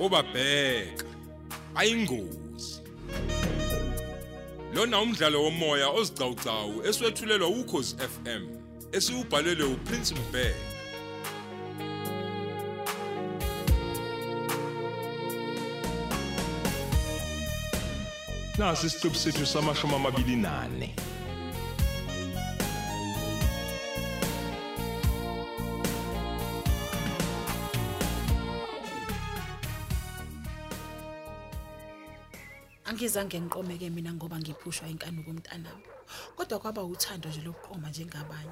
obabheka. Ayingozi. Lona umdlalo womoya ozicawucawu eswetshulelwa ukhozi FM esiubhalelwe uPrince Mbeki. Nasi isiqebu sethu samashumi amabili nane. Angizange ngiqomeke mina ngoba ngiphushwa inkanuko umntanami. Kodwa kwaba uthando nje lokuqoma njengabanye.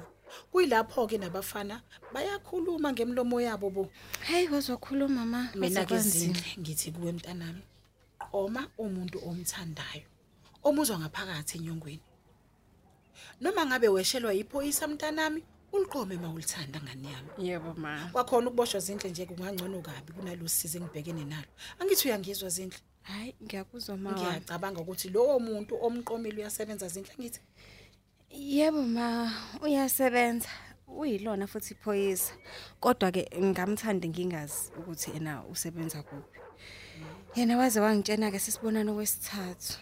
Kuyilapho ke nabafana bayakhuluma ngemlomo yabo bo. Hey wazokhuluma ma. Mina ke kwaze kwanzima. zindle ngithi kuwe mntanami. Qoma umuntu omthandayo. Omuzwa ngaphakathi enyongweni. Noma ngabe weshelwa yiphoyisa mntanami, uliqome mawulithanda ngani yami. Yebo ma. Kwakhona ukuboshwa zindle nje kungangcono kabi kunalosizi engibhekene nalo. Angithi uyangizwa zindle. Hayi ngiyakuzwa ma. wami. Ngiyacabanga ukuthi lowo muntu omqomile uyasebenza zindle ngithi Yebo ma, uyasebenza. Uyilona futhi iphoyisa. Kodwa ke ngamthanda ngingazi ukuthi ena usebenza kuphi. Yena waze wangitshena ke sisibonana kwesithathu.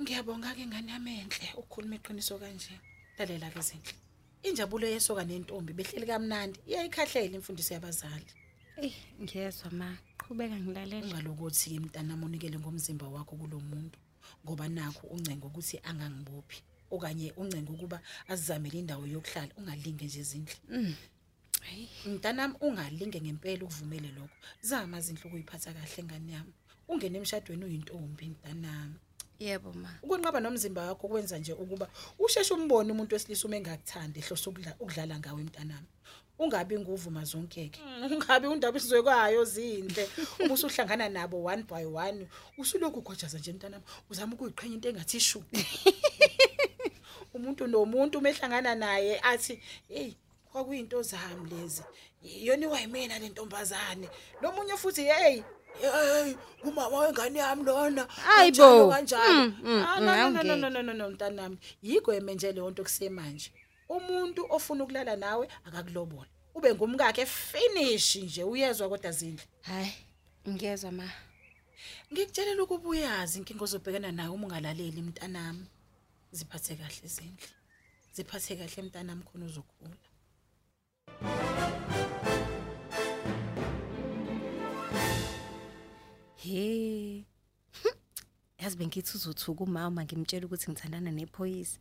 ngiyabonga ke ngani yami enhle ukukhuluma iqiniso kanje. Lalela ke zindle. Injabulo yesoka nentombi behleli kamnandi iyayikhahlela imfundiso yabazali. Eh ngiyezwa ma. Qhubeka ngilalela. Ungalokuthi ke mntana monikele ngomzimba wakho kulomuntu ngoba nakho uncengo ukuthi angangibophi okanye uncengo ukuba azizamele indawo yokuhlala ungalinge nje zindle. Hayi. Mntanami ungalinge ngempela ukuvumele lokho. Zama izinhlo ukuyiphatha kahle ngani yami. Ungene emshadweni uyintombi mntanami. Yebo ma. Ukunqaba nomzimba wakho kwenza nje ukuba usheshe umbone umuntu wesilisa uma engakuthandi ehlose ukudla- ukudlala ngawe mntanami. Ungabi nguvuma zonkeke. Ungabi undaba isizwekayo zinhle. Uma usuhlangana nabo one by one, usulokhu ugojaza nje mntanami. Uzama ukuyiqhenya into engathi shu. Umuntu nomuntu umehlangana naye athi, "Hey, kwakuyinto zami lezi. Yona wayimena le ntombazane." Lomunye futhi, "Hey, hey, umama wengane yami lona." Hayi Kanjalo, bo. kanjalo. Mm, mm, Ah, mm, no, no, no, awungeke. no, no, no, no, mntanami. Yigweme nje le nto kusemanje. Umuntu ofuna ukulala nawe akakulobola. Ube ngumkakhe finish nje uyezwa kodwa zindle. Hayi. Ngiyezwa ma. Ngikutshelela ukuba uyazi inkingo ozobhekana nayo uma ungalaleli mntanami. Ziphathe kahle zindle. Ziphathe kahle mntanami khona uzokhula. He. Yazi bengithi uzothuka umama ngimtshela ukuthi ngithandana nephoyisa.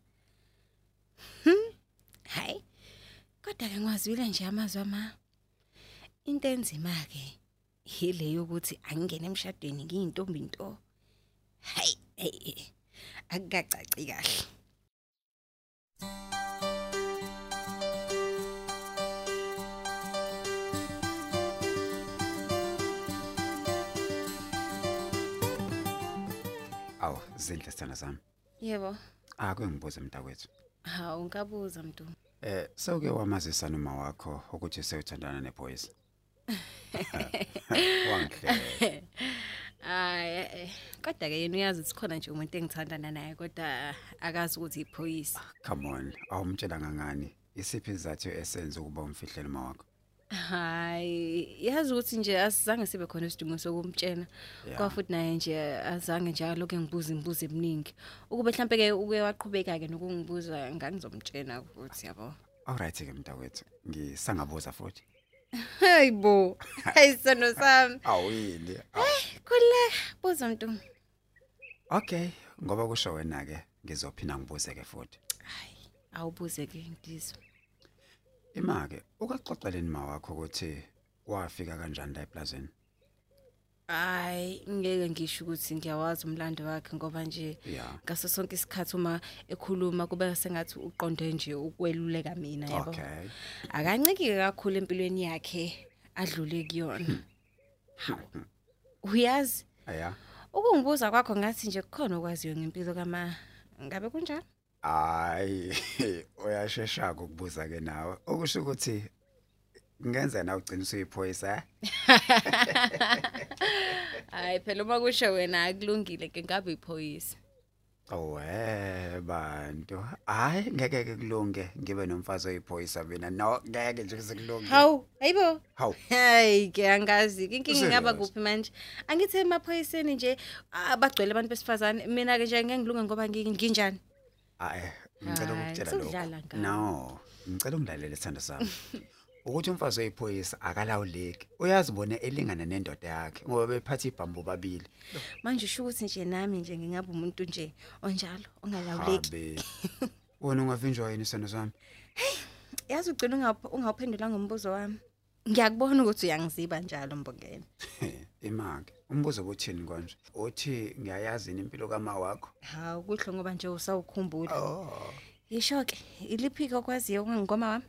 Hmm. Hayi. Kodwa ke ngwazwile nje amazwi ama. Into enzima ke ile yokuthi angingene emshadweni ngiyintombi into. Hayi, hey. Akukacaci kahle. Aw, zindle sithanda sami. Yebo. Ake ngibuze mntakwethu. Hawu ngabuza mntu. Eh, sewuke wamazisa noma wakho ukuthi sewuthandana nephoyisa? Wangihle. Ay eh kodwa ke yena uyazi ukuthi khona nje umuntu engithandana naye kodwa akazi ukuthi iphoyisa. Come on, awumtshela ngangani? Isiphi izathu esenza ukuba umfihlele uma wakho? Hayi yazi ukuthi nje asizange sibe khona isidingo sokumtshena. Yeah. Kwa futhi naye nje azange njalo ke ngibuza imibuzo eminingi. Ukube mhlambe ke uke waqhubeka ke nokungibuza ngangizomtshena ukuthi yabo. Alright ke mntakwethu, ngisangabuza futhi. Hayibo. Hey sono sami. Awuyini? Khule buza mntu. Okay, ngoba kusho wena ke ngizophinda ngibuze ke futhi. Hayi awubuze ke ngizwe. Imake, ukaxoxeleni ma wakho ukuthi wafika kanjani la eplazini? Hayi ngeke ngisho ukuthi ngiyawazi umlando wakhe ngoba nje Yeah. ngaso sonke isikhathi uma ekhuluma kube sengathi uqonde nje ukweluleka mina yabo. Okay. Akancike kakhulu empilweni yakhe adlule kuyona. Hawu. Uyazi Aya. ukungibuza kwakho ngathi nje kukhona okwaziyo ngempilo kama ngabe kunjani? Hayi, uyashesha ukubuza ke nawe. Okusho ukuthi ngenza na ugcina usuyiphoyisa. Hayi phela uma kusho wena akulungile ke ngabe iphoyisa. Owe bantu. Hayi ngeke ke kulunge ngibe nomfazi oyiphoyisa mina. No ngeke nje sekulunge. Hawu, hayibo. Hawu. Hey, ke angazi. Inkinga ingaba Serious? kuphi manje? Angithi emaphoyiseni nje abagcwele abantu besifazane. Mina ke nje ngeke ngilunge ngoba ngi- nginjani. Hayi ngicela Hayi, ukutshela sewudlala lokho. ngawo. No, ngicela ungilalele sithanda sami. Ukuthi umfazi oyiphoyisa akalawuleki. Uyazibona elingana nendoda yakhe ngoba bephatha ibhambu babili. Manje usho ukuthi nje nami nje ngingaba umuntu nje onjalo, ongalawuleki. Habe. Wona ungavinjwa yini sithanda sami? Yazi ugcina ungaph- ungawuphendula ngombuzo wami. Ngiyakubona ukuthi uyangiziba njalo mbongeni. Imake. Umbuzo obuthini konje? Uthi ngiyayazi ini impilo kama wakho? Hawu kuhle ngoba nje usawukhumbula. Oh. Yisho ke, iliphi okwaziyo ngingoma wami?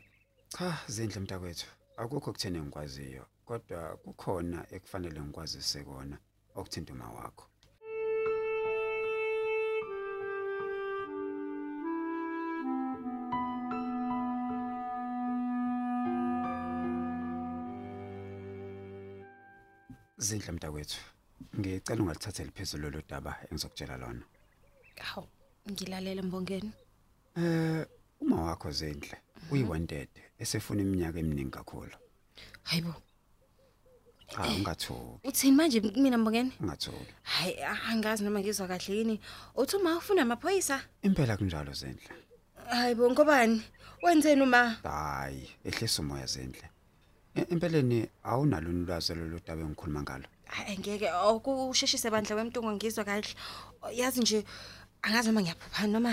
Cha, zindle mntakwethu. Akukho kuthene ngikwaziyo, kodwa kukhona ekufanele ngikwazise kona okuthinta uma wakho. Zindle mntakwethu. Ngicela ungalithathele phezulu lo daba engizokutshela lona. Hawu, ngilalela mbongeni. Eh, uma wakho zindle uyiwanted esefuna iminyaka eminingi kakhulu. Hayibo, Cha, ungathuki, uthini manje mina mbongeni? ungathuki. Hayi, angazi noma ngizwa kahle yini. Uthi uma ufuna amaphoyisa? Impela kunjalo zindle. Hayibo, ngobani? Wenzeni uma? Hayi, ehlisa umoya zindle. E- Empeleni awunalo ulwazi loludaba engikhuluma ngalo. Hayi ngeke okusheshise bandla wemntungo ngizwa kahle. Yazi nje angazi noma ngiyaphupha noma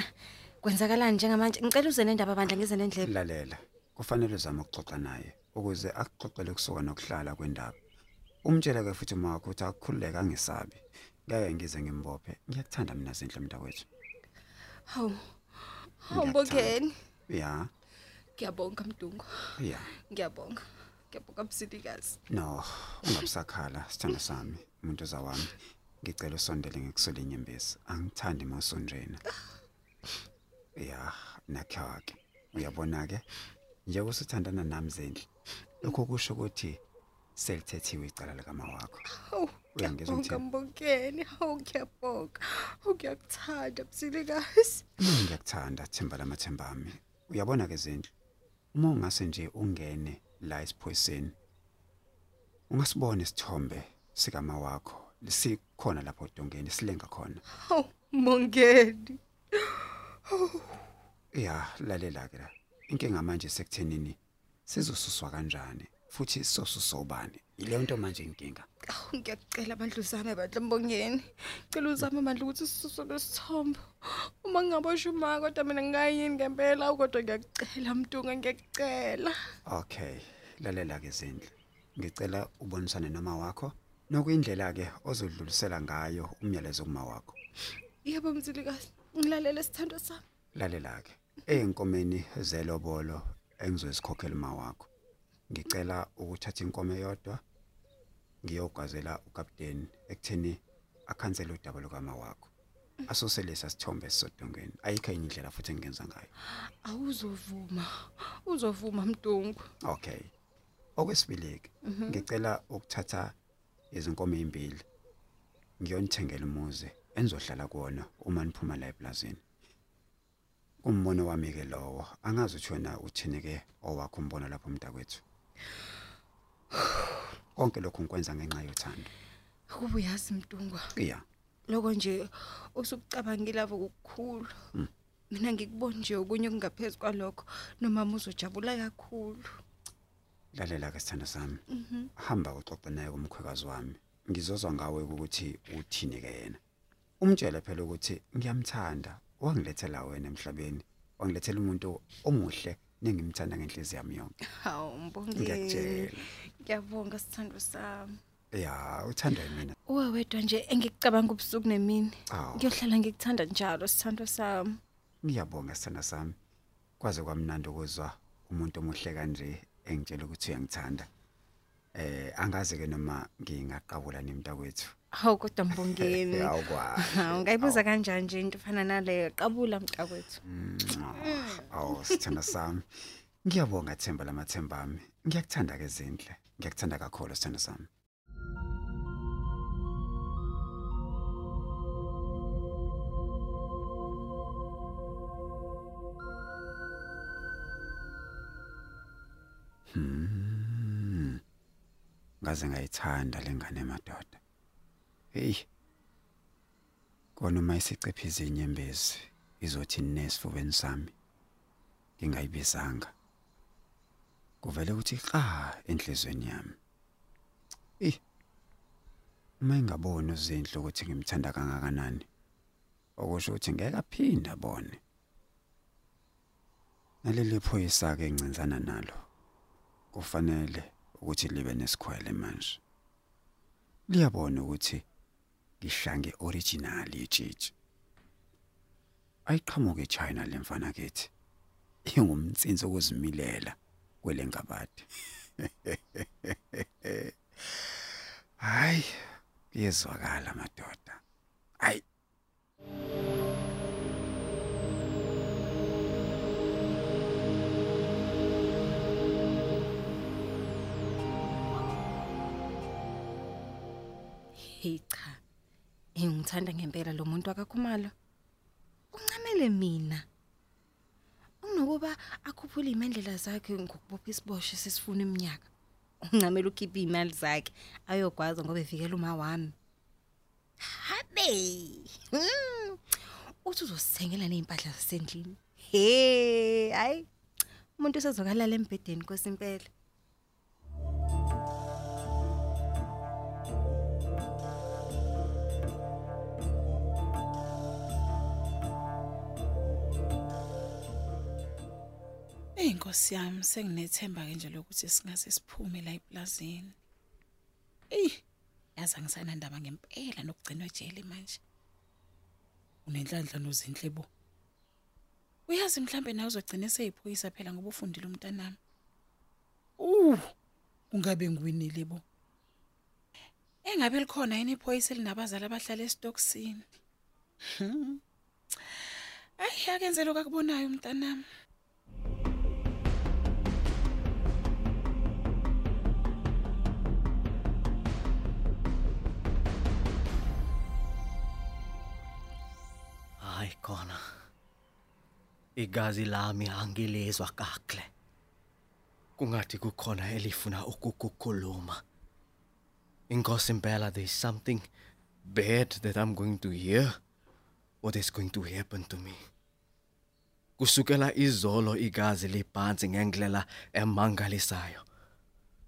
kwenzakalani njengamanje. Ngicela uze nendaba bandla ngize nendlebe. Lalela, kufanele uzame ukuxoxa naye ukuze akuxoxele kusuka nokuhlala kwendaba. Umtshela ke futhi uma wakho ukuthi akukhululeka angesabi. Ngeke ngize ngimbophe. Ngiyakuthanda mina zindle mntakwethu. Hawu. Hawu mbongeni. Ya, Ngiyabonga mdungu. ya. Ngiyabonga. Ngiyabonga msindikazi. No, ungabusakhala sithanda sami, umuntu zawami. Ngicela usondele ngikusole inyembezi. Angithandi mawusonjena. Ya, nakhake. Uyabona ke? Nje usithandana nami zendle. Lokho kusho ukuthi selithethiwe icala likama wakho. Hawu. Uyangizwa Ngiyabonga ngithini? mbongeni. Hawu ngiyabonga. Hawu ngiyakuthanda msindikazi. Mina ngiyakuthanda themba lamathemba ami. Uyabona ke zendle. Uma ungase nje ungene la esiphoyiseni. Ungasibona isithombe sikama wakho. Lisikhona lapho dongeni silenga khona. Hawu mbongeni. Ya, lalela ke la. Inkinga manje sekuthenini sizosuswa kanjani futhi sizosuswa ubani. Ile nto manje inkinga. Awu ngiyakucela bandla uzame bandla mbongeni. Cela uzame bandla ukuthi sisuso lesithombo. Uma ngingabosha uma kodwa mina ngingayini ngempela kodwa ngiyakucela mntunga ngiyakucela. Okay, lalela ke zindle. Ngicela ubonisane noma wakho nokuyindlela ke ozodlulisela ngayo umyalezo kuma wakho. Yebo mzilikazi. Ngilalela sithando sami. Lalela ke. Einkomeni zelobolo engizosikhokhela uma wakho. Ngicela ukuthatha inkomo eyodwa ngiyogazela ukapteni ekutheni akhansele udaba lokama wakho. Asoselesa sithombe sisodongeni. Ayikho enye indlela futhi engenza ngayo. Awuzovuma. Uzovuma mntungu. Okay. Okwesibili ke ngicela ukuthatha izinkomo ezimbili. Ngiyonithengela umuzi enizohlala kuona uma niphuma la eplazini. Umbono wami ke lowo. Angazi ukuthi wena uthini ke owakho umbono lapho mntakwethu. Konke lokhu ngikwenza ngenxa yothando. Kuba uyazi mntungu. Iya. Lokho nje usukucabangile lavo kukhulu. Mina ngikubona nje okunye okungaphezulu kwalokho nomama uzojabula kakhulu. Lalela ke sithanda sami. Hamba uxoxe naye umkhwekazi wami. Ngizozwa ngawe ukuthi uthini ke yena. Umtshele phela ukuthi ngiyamthanda. Wangilethela wena emhlabeni. Wangilethela umuntu omuhle nengimthanda ngenhliziyo yami yonke. Hawu mbongeni. Ngiyakutshela. Ngiyabonga sithando sami. Ya, uthanda mina. Uwe wedwa nje engikucabanga ubusuku nemini. Awu. Ngiyohlala ngikuthanda njalo sithando sami. Ngiyabonga sithanda sami. Kwaze kwamnandi ukuzwa umuntu omuhle kanje engitshela ukuthi uyangithanda. Eh angazi ke noma ngingaqabula nemntakwethu. Hawu kodwa mbongeni. Hawu kwa. Ungayibuza kanjani nje into ufana nale qabula mntakwethu. Mm, hawu sithanda sami. Ngiyabonga Themba lamathembami. Ngiyakuthanda ke zindle. Ngiyakuthanda kakhulu sithanda sami. Hmm. Ngaze ngayithanda lengane madoda. Hey. Kona uma isicephiza inyembezi izothi nesifubeni sami ngingayibizanga. Kuvele ukuthi qa enhlizweni yami. Eh uma ingaboni uzinhle ukuthi ngimthanda kangakanani okusho ukuthi ngeke aphinde abone. Naleli phoyisa ke encinzana nalo kufanele ukuthi libe nesikhwele manje. Liyabona ukuthi ngihlange original itshitshi ayiqhamuke eChina lemfana kithi ingumtsinsi ukuzimilela kwelengabade hayi kuyezwakala madoda. Engithanda ngempela lo muntu akakhumalo. Uncamele mina unokuba akhuphule imendlela zakhe ngokubopha isibosho sesifuna iminyaka. Uncamela ukhipha imali zakhe ayogwaza ngoba evikela uma wami. Habe! Hmm. uthi uzosithengela nezimpahla zasendlini. He hayi umuntu usezokalala embedeni kwesimpela Eyinkosi yami senginethemba ke nje lokuthi singase siphume la eplazini. Ey, yazi angisana ndaba ngempela nokugcinwa ejele manje. Unenhlanhla nozinhle bo. Uyazi mhlambe nawe uzogcina eseyiphoyisa phela ngoba ufundile umntanami. Uh, ungabe ngiwinile bo. Engabe likhona yini iphoyisa elinabazali abahlala estoksini? Hmm. Ay, akenze lokho akubonayo umntanami. Khona. Igazi lami angilezwa kakle. Kungathi kukhona elifuna ukukukhuluma. Inkosi impela there's something bad that I'm going to hear what is going to happen to me. Kusukela izolo igazi libhansi ngendlela emangalisayo.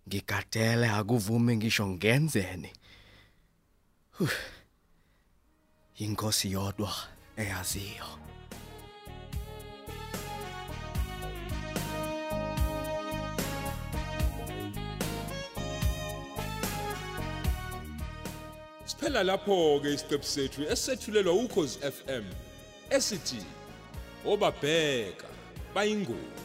Ngigadele akuvumi ngisho ngenzeni. Inkosi yodwa eyaziyo. Siphela lapho ke isiqephu sethu esethulelwa ukhozi FM esithi obabheka bayingozi